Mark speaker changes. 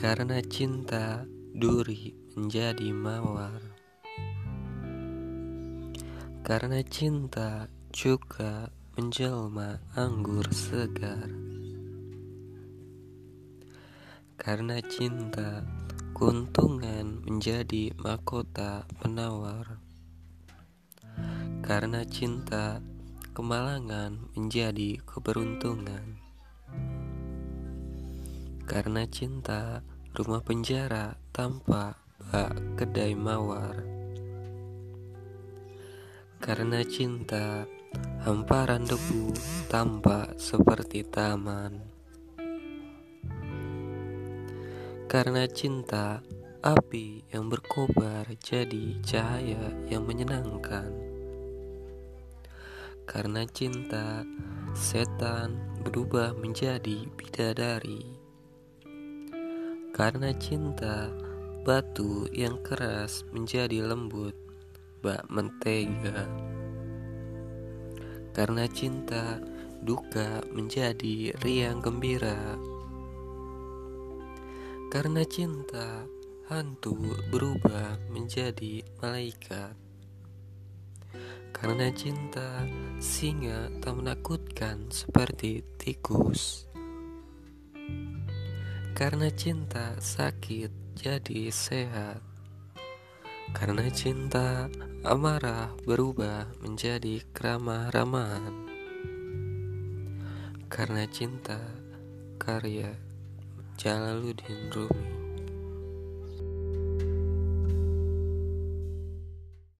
Speaker 1: Karena cinta, duri menjadi mawar. Karena cinta, juga menjelma anggur segar. Karena cinta, keuntungan menjadi mahkota penawar. Karena cinta, kemalangan menjadi keberuntungan. Karena cinta, rumah penjara tanpa bak kedai mawar. Karena cinta, hamparan debu tampak seperti taman. Karena cinta, api yang berkobar jadi cahaya yang menyenangkan. Karena cinta, setan berubah menjadi bidadari. Karena cinta, batu yang keras menjadi lembut bak mentega. Karena cinta duka menjadi riang gembira. Karena cinta hantu berubah menjadi malaikat. Karena cinta singa tak menakutkan seperti tikus Karena cinta sakit jadi sehat karena cinta, amarah berubah menjadi keramah ramahan. Karena cinta, karya Jalaluddin Rumi.